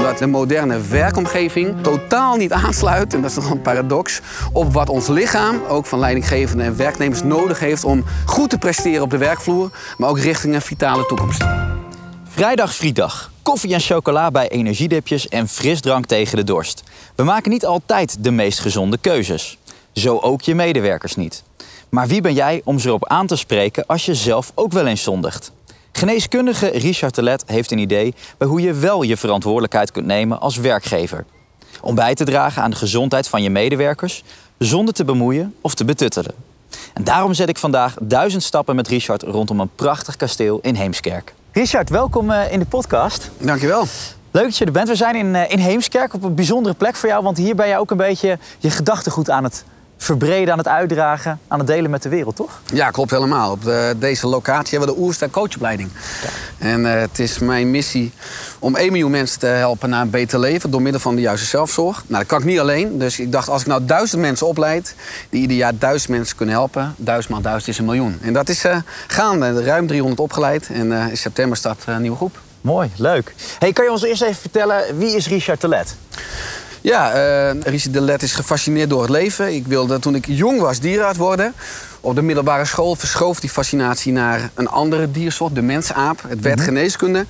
Omdat de moderne werkomgeving totaal niet aansluit, en dat is toch een paradox, op wat ons lichaam, ook van leidinggevenden en werknemers, nodig heeft om goed te presteren op de werkvloer, maar ook richting een vitale toekomst. Vrijdag Frieddag. Koffie en chocola bij energiedipjes en frisdrank tegen de dorst. We maken niet altijd de meest gezonde keuzes. Zo ook je medewerkers niet. Maar wie ben jij om ze erop aan te spreken als je zelf ook wel eens zondigt? Geneeskundige Richard Telet heeft een idee bij hoe je wel je verantwoordelijkheid kunt nemen als werkgever. Om bij te dragen aan de gezondheid van je medewerkers zonder te bemoeien of te betuttelen. En daarom zet ik vandaag duizend stappen met Richard rondom een prachtig kasteel in Heemskerk. Richard, welkom eh, in de podcast. Dankjewel. Leuk dat je er bent. We zijn in, eh, in Heemskerk op een bijzondere plek voor jou, want hier ben je ook een beetje je gedachtegoed aan het verbreden, aan het uitdragen, aan het delen met de wereld, toch? Ja, klopt helemaal. Op de, deze locatie hebben we de Oerster coachopleiding. En uh, het is mijn missie om 1 miljoen mensen te helpen naar een beter leven door middel van de juiste zelfzorg. Nou, dat kan ik niet alleen. Dus ik dacht, als ik nou duizend mensen opleid, die ieder jaar duizend mensen kunnen helpen, duizend maal duizend is een miljoen. En dat is uh, gaande, ruim 300 opgeleid. En uh, in september start een nieuwe groep. Mooi, leuk. Hey, kan je ons eerst even vertellen, wie is Richard Telet? Ja, uh, Richard de Let is gefascineerd door het leven. Ik wilde toen ik jong was dierenarts worden. Op de middelbare school verschoof die fascinatie naar een andere diersoort, de mensaap. Het werd mm -hmm. geneeskunde.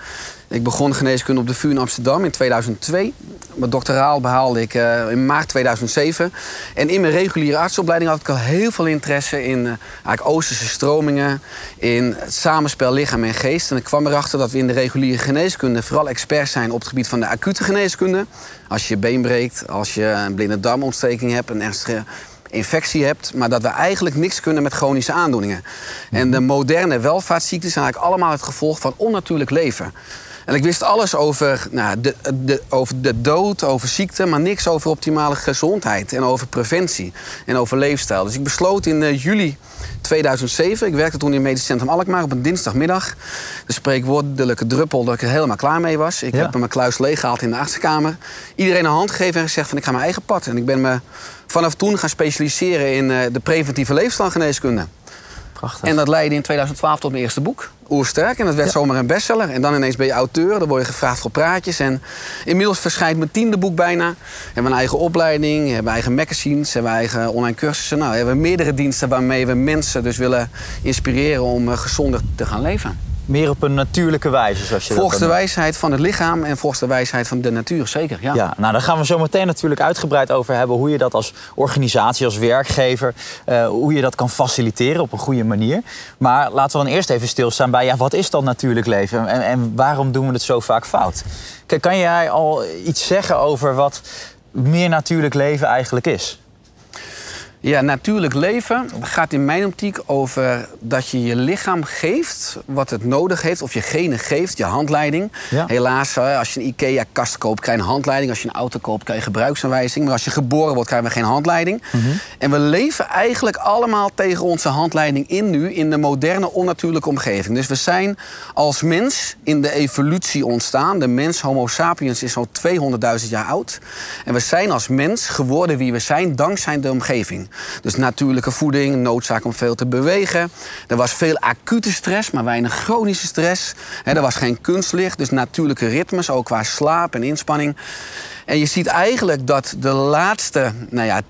Ik begon geneeskunde op de VU in Amsterdam in 2002. Mijn doctoraal behaalde ik uh, in maart 2007. En in mijn reguliere artsopleiding had ik al heel veel interesse in uh, eigenlijk Oosterse stromingen, in het samenspel lichaam en geest. En ik kwam erachter dat we in de reguliere geneeskunde vooral experts zijn op het gebied van de acute geneeskunde. Als je je been breekt, als je een blinde darmontsteking hebt, een ernstige infectie hebt, maar dat we eigenlijk niks kunnen met chronische aandoeningen. En de moderne welvaartsziekten zijn eigenlijk allemaal het gevolg van onnatuurlijk leven. En ik wist alles over, nou, de, de, over de dood, over ziekte, maar niks over optimale gezondheid en over preventie en over leefstijl. Dus ik besloot in uh, juli 2007, ik werkte toen in het Medisch Centrum Alkmaar op een dinsdagmiddag. De spreekwoordelijke druppel dat ik er helemaal klaar mee was. Ik ja. heb mijn kluis leeggehaald in de artsenkamer. Iedereen een hand gegeven en gezegd van ik ga mijn eigen pad. En ik ben me vanaf toen gaan specialiseren in uh, de preventieve leefstijlgeneeskunde. Prachtig. En dat leidde in 2012 tot mijn eerste boek, Oersterk. En dat werd ja. zomaar een bestseller. En dan ineens ben je auteur, dan word je gevraagd voor praatjes. En inmiddels verschijnt mijn tiende boek bijna. We hebben een eigen opleiding, we hebben eigen magazines, we hebben eigen online cursussen. Nou, we hebben meerdere diensten waarmee we mensen dus willen inspireren om uh, gezonder te gaan leven. Meer op een natuurlijke wijze, zoals je volgens dat de wijsheid van het lichaam en volgens de wijsheid van de natuur, zeker. Ja, ja nou, daar gaan we zo meteen natuurlijk uitgebreid over hebben. Hoe je dat als organisatie, als werkgever, uh, hoe je dat kan faciliteren op een goede manier. Maar laten we dan eerst even stilstaan bij, ja, wat is dan natuurlijk leven? En, en waarom doen we het zo vaak fout? Kijk, kan jij al iets zeggen over wat meer natuurlijk leven eigenlijk is? Ja, natuurlijk leven gaat in mijn optiek over dat je je lichaam geeft wat het nodig heeft. Of je genen geeft, je handleiding. Ja. Helaas, als je een IKEA-kast koopt, krijg je een handleiding. Als je een auto koopt, krijg je gebruiksaanwijzing. Maar als je geboren wordt, krijgen we geen handleiding. Mm -hmm. En we leven eigenlijk allemaal tegen onze handleiding in nu... in de moderne, onnatuurlijke omgeving. Dus we zijn als mens in de evolutie ontstaan. De mens, homo sapiens, is zo'n 200.000 jaar oud. En we zijn als mens geworden wie we zijn dankzij de omgeving. Dus natuurlijke voeding, noodzaak om veel te bewegen. Er was veel acute stress, maar weinig chronische stress. He, er was geen kunstlicht, dus natuurlijke ritmes, ook qua slaap en inspanning. En je ziet eigenlijk dat de laatste nou ja,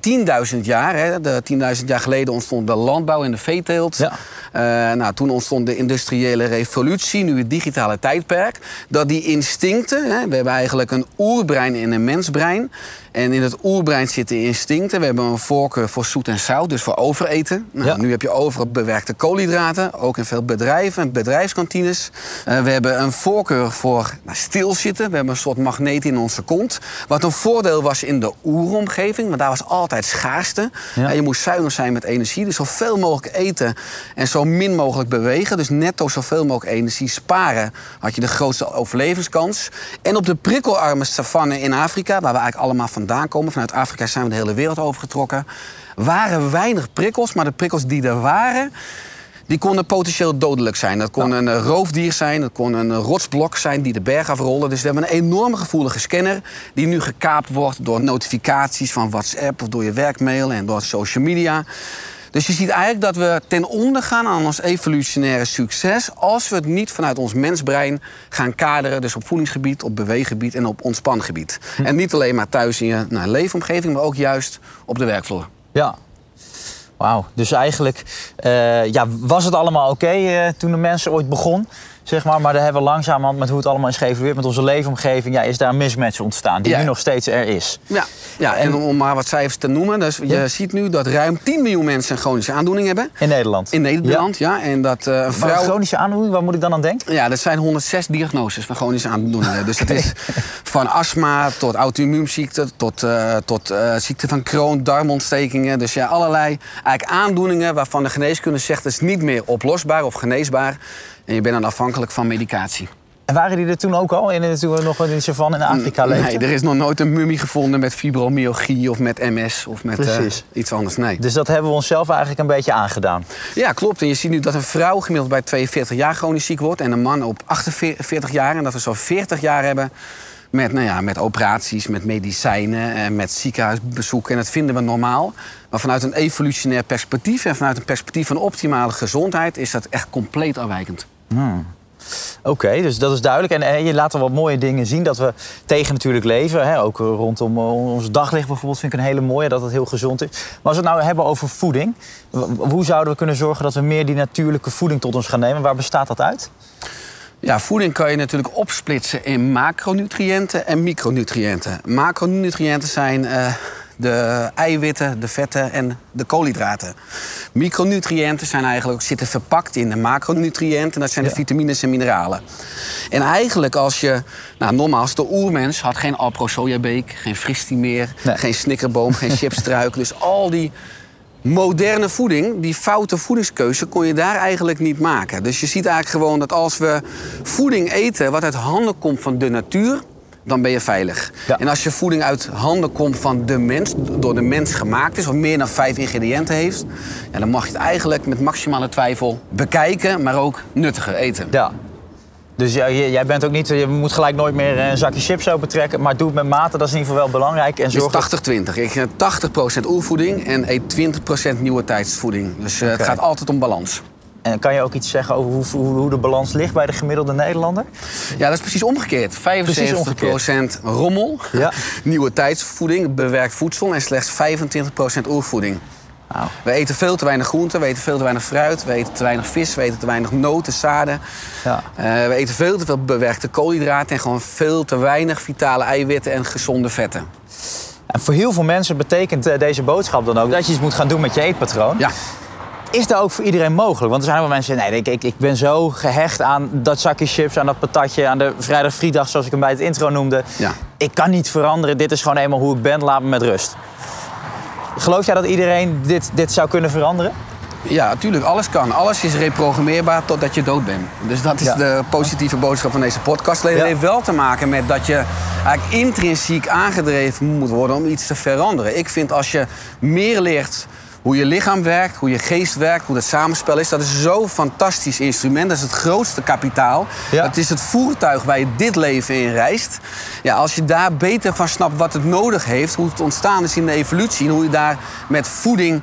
10.000 jaar, hè, de 10.000 jaar geleden ontstond de landbouw en de veeteelt. Ja. Uh, nou, toen ontstond de industriële revolutie, nu het digitale tijdperk. Dat die instincten, hè, we hebben eigenlijk een oerbrein en een mensbrein. En in het oerbrein zitten instincten. We hebben een voorkeur voor zoet en zout, dus voor overeten. Nou, ja. Nu heb je overal bewerkte koolhydraten, ook in veel bedrijven en bedrijfskantines. Uh, we hebben een voorkeur voor nou, stilzitten. We hebben een soort magneet in onze kont. Wat een voordeel was in de oeromgeving, want daar was altijd schaarste. Ja. Uh, je moest zuinig zijn met energie, dus zoveel mogelijk eten en zo min mogelijk bewegen. Dus netto zoveel mogelijk energie sparen, had je de grootste overlevingskans. En op de prikkelarme savanne in Afrika, waar we eigenlijk allemaal vandaan komen, vanuit Afrika zijn we de hele wereld overgetrokken, waren weinig prikkels, maar de prikkels die er waren, die konden potentieel dodelijk zijn. Dat kon een roofdier zijn, dat kon een rotsblok zijn die de berg afrolde. Dus we hebben een enorme gevoelige scanner die nu gekaapt wordt door notificaties van WhatsApp of door je werkmail en door social media. Dus je ziet eigenlijk dat we ten onder gaan aan ons evolutionaire succes... als we het niet vanuit ons mensbrein gaan kaderen. Dus op voedingsgebied, op beweeggebied en op ontspangebied. Hm. En niet alleen maar thuis in je nou, leefomgeving, maar ook juist op de werkvloer. Ja, Wauw, dus eigenlijk uh, ja, was het allemaal oké okay, uh, toen de mensen ooit begon. Zeg maar, maar daar hebben we langzamerhand met hoe het allemaal is geëvolueerd, met onze leefomgeving, ja, is daar een mismatch ontstaan die nu nog steeds er is. Ja, ja en, om maar wat cijfers te noemen. Dus je ziet nu dat ruim 10 miljoen mensen een chronische aandoening hebben. In Nederland? In Nederland, ja. En dat, uh, een vrouw... chronische aandoening, waar moet ik dan aan denken? Ja, dat zijn 106 diagnoses van chronische aandoeningen. dus het is van astma tot auto-immuunziekte, tot, uh, tot uh, ziekte van Crohn, darmontstekingen. Dus ja, allerlei eigenlijk aandoeningen waarvan de geneeskunde zegt... het is niet meer oplosbaar of geneesbaar. En je bent dan afhankelijk van medicatie. En waren die er toen ook al, in, toen we nog in savanne in Afrika leefden? Nee, er is nog nooit een mummie gevonden met fibromyalgie of met MS of met uh, iets anders. Nee. Dus dat hebben we onszelf eigenlijk een beetje aangedaan? Ja, klopt. En je ziet nu dat een vrouw gemiddeld bij 42 jaar chronisch ziek wordt... en een man op 48 jaar. En dat we zo 40 jaar hebben met, nou ja, met operaties, met medicijnen, en met ziekenhuisbezoeken. En dat vinden we normaal. Maar vanuit een evolutionair perspectief en vanuit een perspectief van optimale gezondheid is dat echt compleet afwijkend. Hmm. Oké, dus dat is duidelijk. En, en, je laat er wat mooie dingen zien dat we tegen natuurlijk leven. Hè? Ook rondom eh, ons daglicht bijvoorbeeld vind ik een hele mooie, dat het heel gezond is. Maar als we het nou hebben over voeding, hoe zouden we kunnen zorgen dat we meer die natuurlijke voeding tot ons gaan nemen? Waar bestaat dat uit? Ja, voeding kan je natuurlijk opsplitsen in macronutriënten en micronutriënten. Macronutriënten zijn de eiwitten, de vetten en de koolhydraten. Micronutriënten zijn eigenlijk, zitten verpakt in de macronutriënten. Dat zijn de vitamines en mineralen. En eigenlijk als je, nou nogmaals, de oermens had geen alpro-sojabeek, geen fristie meer, geen snikkerboom, geen chipstruik. Dus al die moderne voeding, die foute voedingskeuze, kon je daar eigenlijk niet maken. Dus je ziet eigenlijk gewoon dat als we voeding eten wat uit handen komt van de natuur, dan ben je veilig. En als je voeding uit handen komt van de mens, door de mens gemaakt is, of meer dan vijf ingrediënten heeft, ja, dan mag je het eigenlijk met maximale twijfel bekijken, maar ook nuttiger eten. Ja. Dus jij, jij bent ook niet, je moet gelijk nooit meer een zakje chips opentrekken, maar doe het met mate, dat is in ieder geval wel belangrijk. En zorg... Is 80-20. Ik 80% oervoeding en eet 20% nieuwe tijdsvoeding. Dus uh, het gaat altijd om balans. En kan je ook iets zeggen over hoe, hoe, hoe, de balans ligt bij de gemiddelde Nederlander? Ja, dat is precies omgekeerd. 75% rommel, ja. nieuwe tijdsvoeding, bewerkt voedsel en slechts 25% oervoeding. We eten veel te weinig groenten, we eten veel te weinig fruit, we eten te weinig vis, we eten te weinig noten, zaden. Ja. Uh, we eten veel te veel bewerkte koolhydraten en gewoon veel te weinig vitale eiwitten en gezonde vetten. En voor heel veel mensen betekent eh, deze boodschap dan ook dat je iets moet gaan doen met je eetpatroon. Ja. Is dat ook voor iedereen mogelijk? Want er zijn wel mensen die nee, ik, ik ben zo gehecht aan dat zakje chips, aan dat patatje, aan de vrijdag zoals ik hem bij het intro noemde. Ja. Ik kan niet veranderen, dit is gewoon eenmaal hoe ik ben, laat me met rust. Geloof jij dat iedereen dit, dit zou kunnen veranderen? Ja, natuurlijk. Alles kan. Alles is reprogrammeerbaar totdat je dood bent. Dus dat is de positieve boodschap van deze podcast. Alleen het heeft wel te maken met dat je eigenlijk intrinsiek aangedreven moet worden om iets te veranderen. Ik vind als je meer leert hoe je lichaam werkt, hoe je geest werkt, hoe dat samenspel is. Dat is zo'n fantastisch instrument. Dat is het grootste kapitaal. Het is het voertuig waar je dit leven in reist. Ja, als je daar beter van snapt wat het nodig heeft, hoe het ontstaan is in de evolutie en hoe je daar met voeding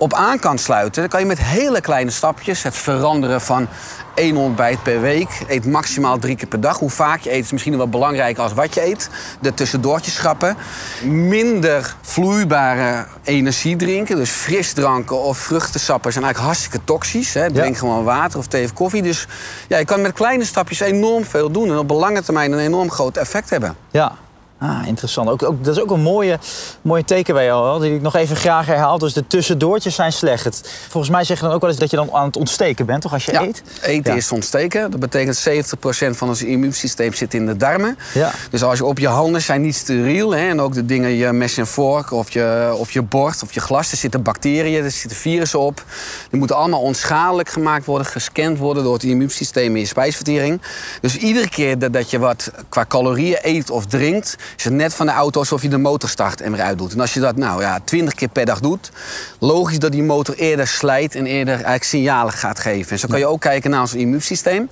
op aan kan sluiten, dan kan je met hele kleine stapjes het veranderen van één ontbijt per week. Eet maximaal drie keer per dag. Hoe vaak je eet is misschien wel belangrijker als wat je eet. De tussendoortjes schrappen. Minder vloeibare energie drinken. Dus frisdranken of vruchtensappen zijn eigenlijk hartstikke toxisch. Hè. Drink gewoon water of thee of koffie. Dus ja, je kan met kleine stapjes enorm veel doen. En op lange termijn een enorm groot effect hebben. Ja, Ah, interessant. Ook, ook, dat is ook een mooie, mooie takeaway al, die ik nog even graag herhaal. Dus de tussendoortjes zijn slecht. volgens mij zeggen dan ook wel eens dat je dan aan het ontsteken bent, toch, als je eet? eten is ontsteken. Dat betekent 70% van ons immuunsysteem zit in de darmen. Ja. Dus als je op je handen zijn niet steriel, hè, en ook de dingen, je mes en vork of je, of je bord of je glas, er zitten bacteriën, er zitten virussen op. Die moeten allemaal onschadelijk gemaakt worden, gescand worden door het immuunsysteem in je spijsvertering. Dus iedere keer dat, dat je wat qua calorieën eet of drinkt, is het net van de auto alsof je de motor start en weer uit doet. En als je dat nou ja, 20 keer per dag doet, logisch dat die motor eerder slijt en eerder eigenlijk signalen gaat geven. En zo kan je ook kijken naar ons immuunsysteem.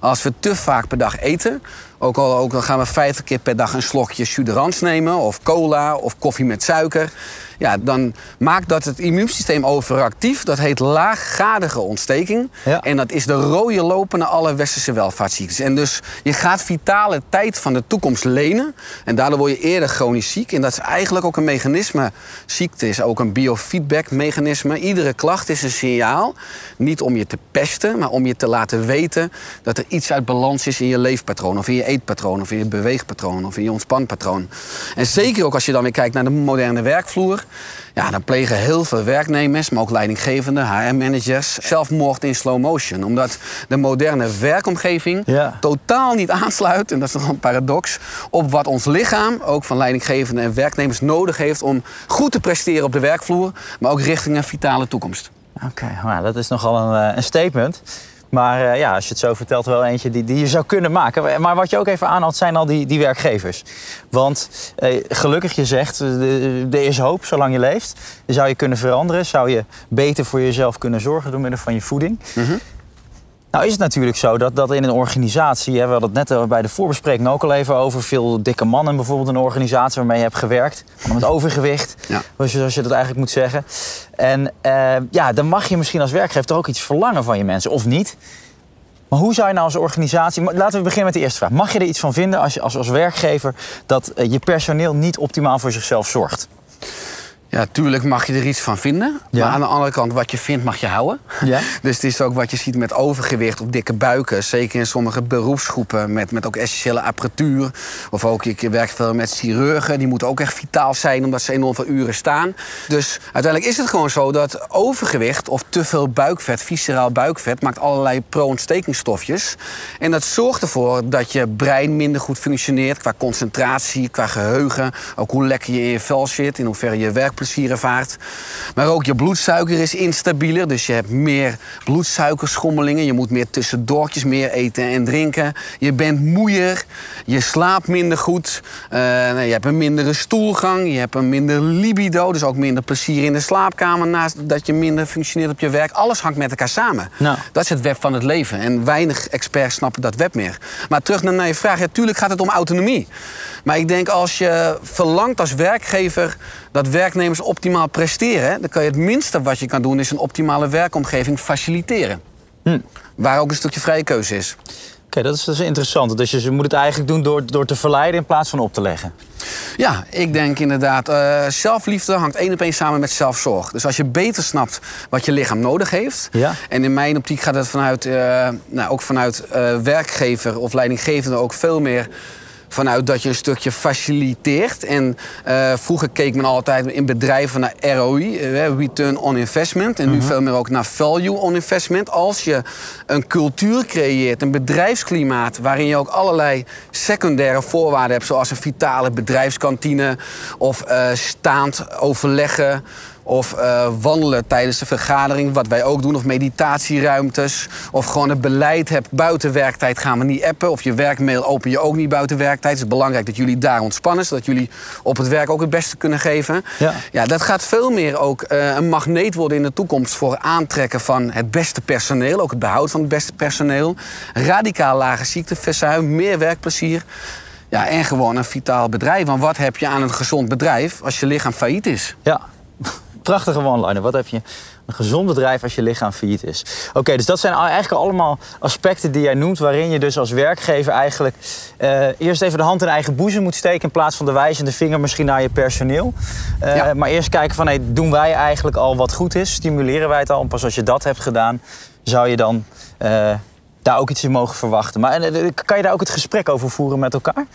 Als we te vaak per dag eten, ook al, ook al gaan we 50 keer per dag een slokje suderans nemen, of cola, of koffie met suiker ja, dan maakt dat het immuunsysteem overactief. Dat heet laaggradige ontsteking. En dat is de rode lopen naar alle westerse welvaartsziektes. En dus je gaat vitale tijd van de toekomst lenen. En daardoor word je eerder chronisch ziek. En dat is eigenlijk ook een mechanisme. Ziekte is ook een biofeedback mechanisme. Iedere klacht is een signaal. Niet om je te pesten, maar om je te laten weten dat er iets uit balans is in je leefpatroon. Of in je eetpatroon, of in je beweegpatroon, of in je ontspanpatroon. En zeker ook als je dan weer kijkt naar de moderne werkvloer. Ja, dan plegen heel veel werknemers, maar ook leidinggevende, HR-managers, zelfmoord in slow motion. Omdat de moderne werkomgeving totaal niet aansluit, en dat is nog een paradox, op wat ons lichaam, ook van leidinggevende en werknemers, nodig heeft om goed te presteren op de werkvloer, maar ook richting een vitale toekomst. Oké, nou, dat is nogal een, eh, een statement. Maar uh, ja, als je het zo vertelt, wel eentje die, je zou kunnen maken. Maar wat je ook even aanhaalt, zijn al die, die werkgevers. Want eh, gelukkig, je zegt, er is hoop zolang je leeft. Zou je kunnen veranderen? Zou je beter voor jezelf kunnen zorgen door middel van je voeding? Mm nou is het natuurlijk zo dat, dat in een organisatie, hè, we hadden het net bij de voorbespreking ook al even over, veel dikke mannen bijvoorbeeld in een organisatie waarmee je hebt gewerkt, met overgewicht, ja. zoals je dat eigenlijk moet zeggen. En uh, ja, dan mag je misschien als werkgever toch ook iets verlangen van je mensen, of niet. Maar hoe zou je nou als organisatie. Laten we beginnen met de eerste vraag. Mag je er iets van vinden als je als, als werkgever dat eh, je personeel niet optimaal voor zichzelf zorgt? Ja, tuurlijk mag je er iets van vinden. Maar aan de andere kant, wat je vindt, mag je houden. Ja. dus het is ook wat je ziet met overgewicht of dikke buiken. Zeker in sommige beroepsgroepen met, met ook essentiële apparatuur. Of ook, ik werk veel met chirurgen. Die moeten ook echt vitaal zijn, omdat ze enorm veel uren staan. Dus uiteindelijk is het gewoon zo dat overgewicht of te veel buikvet, visceraal buikvet, maakt allerlei pro-ontstekingsstofjes. En dat zorgt ervoor dat je brein minder goed functioneert qua concentratie, qua geheugen. Ook hoe lekker je in je vel zit, in hoeverre je werk plezier ervaart. Maar ook je bloedsuiker is instabieler. Dus je hebt meer bloedsuikerschommelingen. Je moet meer tussendoortjes meer eten en drinken. Je bent moeier. Je slaapt minder goed. Uh, je hebt een mindere stoelgang. Je hebt een minder libido. Dus ook minder plezier in de slaapkamer. Naast dat je minder functioneert op je werk. Alles hangt met elkaar samen. Nou. Dat is het web van het leven. En weinig experts snappen dat web meer. Maar terug naar je vraag. Ja, tuurlijk gaat het om autonomie. Maar ik denk als je verlangt als werkgever dat werknemers optimaal presteren, dan kan je het minste wat je kan doen, is een optimale werkomgeving faciliteren. Hm. Waar ook een stukje vrije keuze is. Oké, dat, is, dat is interessant. Dus je moet het eigenlijk doen door, door te verleiden in plaats van op te leggen. Ja, ik denk inderdaad, uh, zelfliefde hangt één op één samen met zelfzorg. Dus als je beter snapt wat je lichaam nodig heeft. Ja. En in mijn optiek gaat het vanuit, uh, nou, ook vanuit uh, werkgever of leidinggevende ook veel meer vanuit dat je een stukje faciliteert. En uh, vroeger keek men altijd in bedrijven naar ROI, eh, Return on Investment. En nu mhm. veel meer ook naar Value on Investment. Als je een cultuur creëert, een bedrijfsklimaat... waarin je ook allerlei secundaire voorwaarden hebt... zoals een vitale bedrijfskantine of uh, staand overleggen... Of uh, wandelen tijdens de vergadering, wat wij ook doen. Of meditatieruimtes. Of gewoon het beleid hebt. Buiten werktijd gaan we niet appen. Of je werkmail open je ook niet buiten werktijd. Het is belangrijk dat jullie daar ontspannen. Zodat jullie op het werk ook het beste kunnen geven. Ja, ja dat gaat veel meer ook uh, een magneet worden in de toekomst. Voor aantrekken van het beste personeel. Ook het behoud van het beste personeel. Radicaal lage ziekteverzuim. Meer werkplezier. Ja, en gewoon een vitaal bedrijf. Want wat heb je aan een gezond bedrijf als je lichaam failliet is? Ja, prachtige one Wat heb je een gezond bedrijf als je lichaam failliet is. Oké, dus dat zijn eigenlijk allemaal aspecten die jij noemt... waarin je dus als werkgever eigenlijk uh, eerst even de hand in eigen boezem moet steken... in plaats van de wijzende vinger misschien naar je personeel. Uh, Maar eerst kijken van, hey, doen wij eigenlijk al wat goed is? Stimuleren wij het al? En pas als je dat hebt gedaan, zou je dan... Uh, daar ook iets in mogen verwachten. Maar kan je daar ook het gesprek over voeren met elkaar?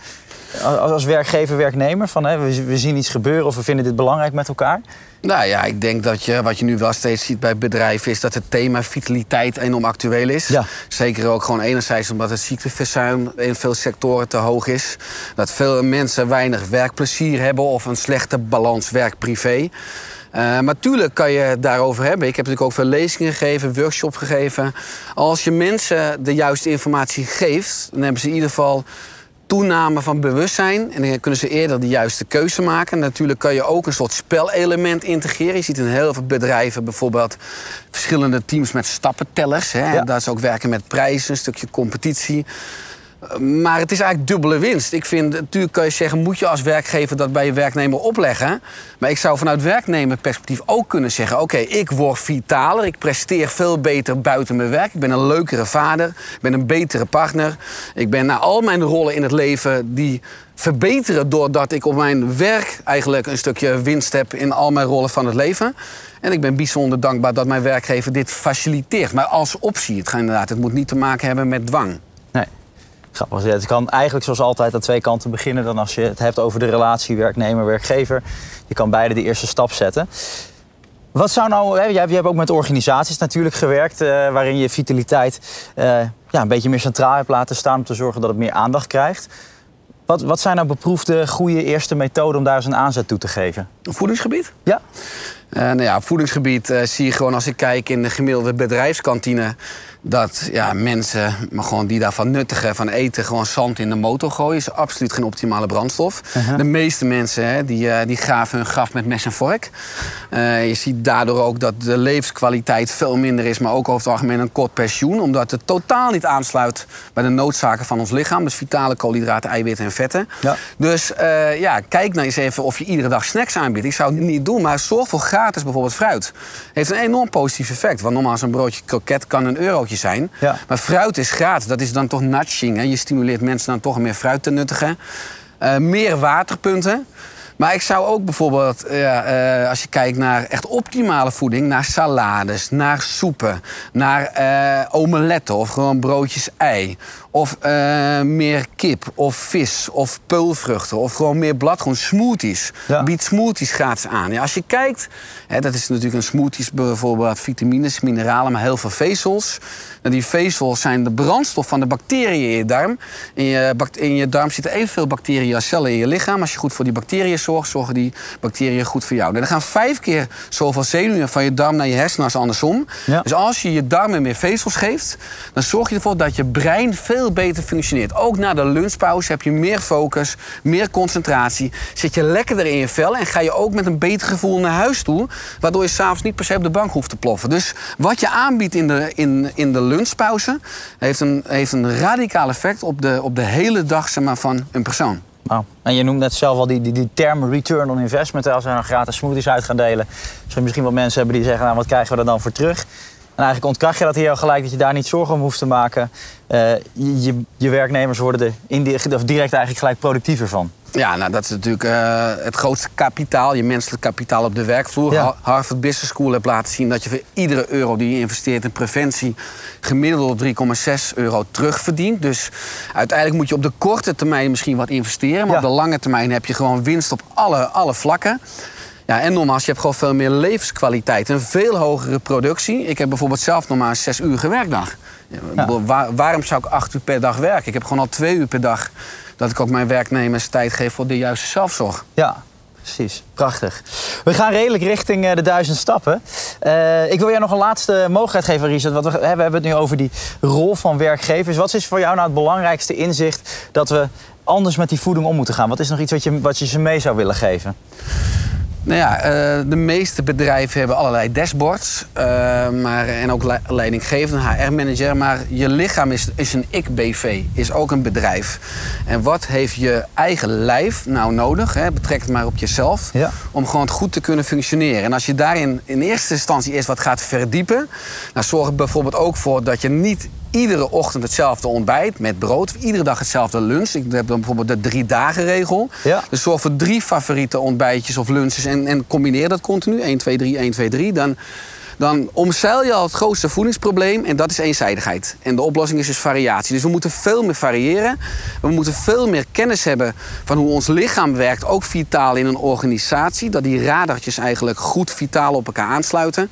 Als werkgever, werknemer, van hè, we, we zien iets gebeuren of we vinden dit belangrijk met elkaar? Nou ja, ik denk dat je, wat je nu wel steeds ziet bij bedrijven... is dat het thema vitaliteit enorm actueel is. Ja. Zeker ook gewoon enerzijds omdat het ziekteverzuim in veel sectoren te hoog is. Dat veel mensen weinig werkplezier hebben... of een slechte balans werk-privé. Uh, maar tuurlijk kan je het daarover hebben. Ik heb natuurlijk ook veel lezingen gegeven, workshops gegeven. Als je mensen de juiste informatie geeft... dan hebben ze in ieder geval toename van bewustzijn. En dan kunnen ze eerder de juiste keuze maken. Natuurlijk kan je ook een soort spelelement integreren. Je ziet in heel veel bedrijven bijvoorbeeld verschillende teams met stappentellers. Hè. Dat is ook werken met prijzen, een stukje competitie. Maar het is eigenlijk dubbele winst. Ik vind, natuurlijk kan je zeggen, moet je als werkgever dat bij je werknemer opleggen. Maar ik zou vanuit werknemerperspectief ook kunnen zeggen: oké, ik word vitaler, ik presteer veel beter buiten mijn werk. Ik ben een leukere vader, ik ben een betere partner. Ik ben naar al mijn rollen in het leven die verbeteren doordat ik op mijn werk eigenlijk een stukje winst heb in al mijn rollen van het leven. En ik ben bijzonder dankbaar dat mijn werkgever dit faciliteert. Maar als optie, het, gaat inderdaad, het moet niet te maken hebben met dwang. Grappig. Het kan eigenlijk zoals altijd aan twee kanten beginnen. Dan als je het hebt over de relatie werknemer-werkgever. Je kan beide de eerste stap zetten. Wat zou nou, hè, jij, hebt ook met organisaties natuurlijk gewerkt, uh, waarin je vitaliteit uh, ja, een beetje meer centraal hebt laten staan om te zorgen dat het meer aandacht krijgt. Wat, wat zijn nou beproefde goede eerste methoden om daar eens een aanzet toe te geven? voedingsgebied? Ja. Uh, nou ja, op voedingsgebied zie je gewoon als ik kijk in de gemiddelde bedrijfskantine dat ja, mensen maar gewoon die daarvan nuttigen, van eten, gewoon zand in de motor gooien. is absoluut geen optimale brandstof. Uh-huh. De meeste mensen hè, die, uh, die graven hun graf met mes en vork. Je ziet daardoor ook dat de levenskwaliteit veel minder is, maar ook over het algemeen een kort pensioen. Omdat het totaal niet aansluit bij de noodzaken van ons lichaam. Dus vitale koolhydraten, eiwitten en vetten. Ja. Dus ja, kijk nou eens even of je iedere dag snacks aanbiedt. Ik zou het niet doen, maar zorg voor gratis bijvoorbeeld fruit. Heeft een enorm positief effect. Want normaal zo'n broodje kroket kan een euro zijn. Ja. Maar fruit is gratis. Dat is dan toch nudging. Hè? Je stimuleert mensen dan toch meer fruit te nuttigen. Uh, meer waterpunten. Maar ik zou ook bijvoorbeeld, uh, als je kijkt naar echt optimale voeding, naar salades, naar soepen, naar uh, omeletten of gewoon broodjes ei. Of uh, meer kip of vis of peulvruchten. Of gewoon meer bladgroen. Smoothies. Ja. Bied smoothies gratis aan. Ja, als je kijkt, hè, dat is natuurlijk een smoothies bijvoorbeeld vitamines, mineralen, maar heel veel vezels. En die vezels zijn de brandstof van de bacteriën in je darm. In je, in je darm zitten evenveel bacteriën als cellen in je lichaam. Als je goed voor die bacteriën zorgt, zorgen die bacteriën goed voor jou. En er gaan vijf keer zoveel zenuwen van je darm naar je hersenen als andersom. Ja. Dus als je je darmen meer vezels geeft, dan zorg je ervoor dat je brein veel beter functioneert. Ook na de lunchpauze heb je meer focus, meer concentratie. Zit je lekkerder in je vel en ga je ook met een beter gevoel naar huis toe. Waardoor je s'avonds niet per se op de bank hoeft te ploffen. Dus wat je aanbiedt in de, in, in de lunchpauze heeft een, heeft een radicaal effect op de, op de hele dag zeg maar, van een persoon. Oh. En je noemt net zelf al die, die, die term return on investment. Als we dan gratis smoothies uit gaan delen. Zullen misschien wel mensen hebben die zeggen, nou, wat krijgen we er dan voor terug? En eigenlijk ontkracht je dat hier al gelijk, dat je daar niet zorgen om hoeft te maken. Uh, je, je, werknemers worden er indirect, of direct eigenlijk gelijk productiever van. Ja, nou, dat is natuurlijk uh, het grootste kapitaal, je menselijk kapitaal op de werkvloer. Ja. Harvard Business School heeft laten zien dat je voor iedere euro die je investeert in preventie gemiddeld 3,6 euro terugverdient. Dus uiteindelijk moet je op de korte termijn misschien wat investeren, maar op de lange termijn heb je gewoon winst op alle, alle vlakken. Ja, en nogmaals, je hebt gewoon veel meer levenskwaliteit. Een veel hogere productie. Ik heb bijvoorbeeld zelf een zes uur werkdag. waarom zou ik acht uur per dag werken? Ik heb gewoon al twee uur per dag dat ik ook mijn werknemers tijd geef voor de juiste zelfzorg. Ja, precies. Prachtig. We gaan redelijk richting eh, de duizend stappen. Uh, ik wil jou nog een laatste mogelijkheid geven, Richard. Want we, we hebben het nu over die rol van werkgevers. Wat is voor jou nou het belangrijkste inzicht dat we anders met die voeding om moeten gaan? Wat is nog iets wat je, wat je ze mee zou willen geven? Nou ja, eh, de meeste bedrijven hebben allerlei dashboards. Uh, maar, en ook leidinggevende, HR-manager. Maar je lichaam is, is een ik-BV, is ook een bedrijf. En wat heeft je eigen lijf nou nodig? Hè? Betrek het maar op jezelf. Om gewoon goed te kunnen functioneren. En als je daarin in eerste instantie eerst wat gaat verdiepen. Dan zorg er bijvoorbeeld ook voor dat je niet iedere ochtend hetzelfde ontbijt met brood. Iedere dag hetzelfde lunch. Ik heb dan bijvoorbeeld de drie dagen regel. Ja. Dus zorg voor drie favoriete ontbijtjes of lunches en, en combineer dat continu. 1, 2, 3, 1, 2, 3. Dan dan omzeil je al het grootste voedingsprobleem en dat is eenzijdigheid. En de oplossing is dus variatie. Dus we moeten veel meer variëren. We moeten veel meer kennis hebben van hoe ons lichaam werkt, ook vitaal in een organisatie. Dat die radartjes eigenlijk goed vitaal op elkaar aansluiten.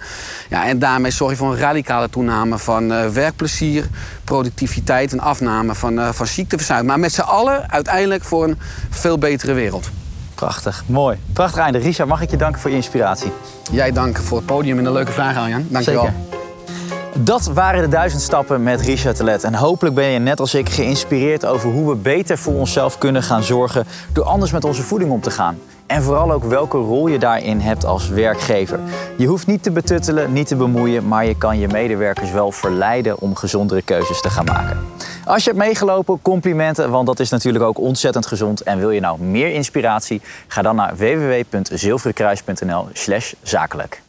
Ja, en daarmee zorg je voor een radicale toename van uh, werkplezier, productiviteit en afname van, uh, van ziekteverzuim. Maar met z'n allen uiteindelijk voor een veel betere wereld. Prachtig, mooi. Prachtig einde. Richard, mag ik je danken voor je inspiratie? Jij dank voor het podium en een leuke vraag, Arjan. Dank je wel. Dat waren de duizend stappen met Richard Telet. En hopelijk ben je net als ik geïnspireerd over hoe we beter voor onszelf kunnen gaan zorgen door anders met onze voeding om te gaan. En vooral ook welke rol je daarin hebt als werkgever. Je hoeft niet te betuttelen, niet te bemoeien, maar je kan je medewerkers wel verleiden om gezondere keuzes te gaan maken. Als je hebt meegelopen, complimenten, want dat is natuurlijk ook ontzettend gezond. En wil je nou meer inspiratie? Ga dan naar www.zilverenkruis.nl/zakelijk.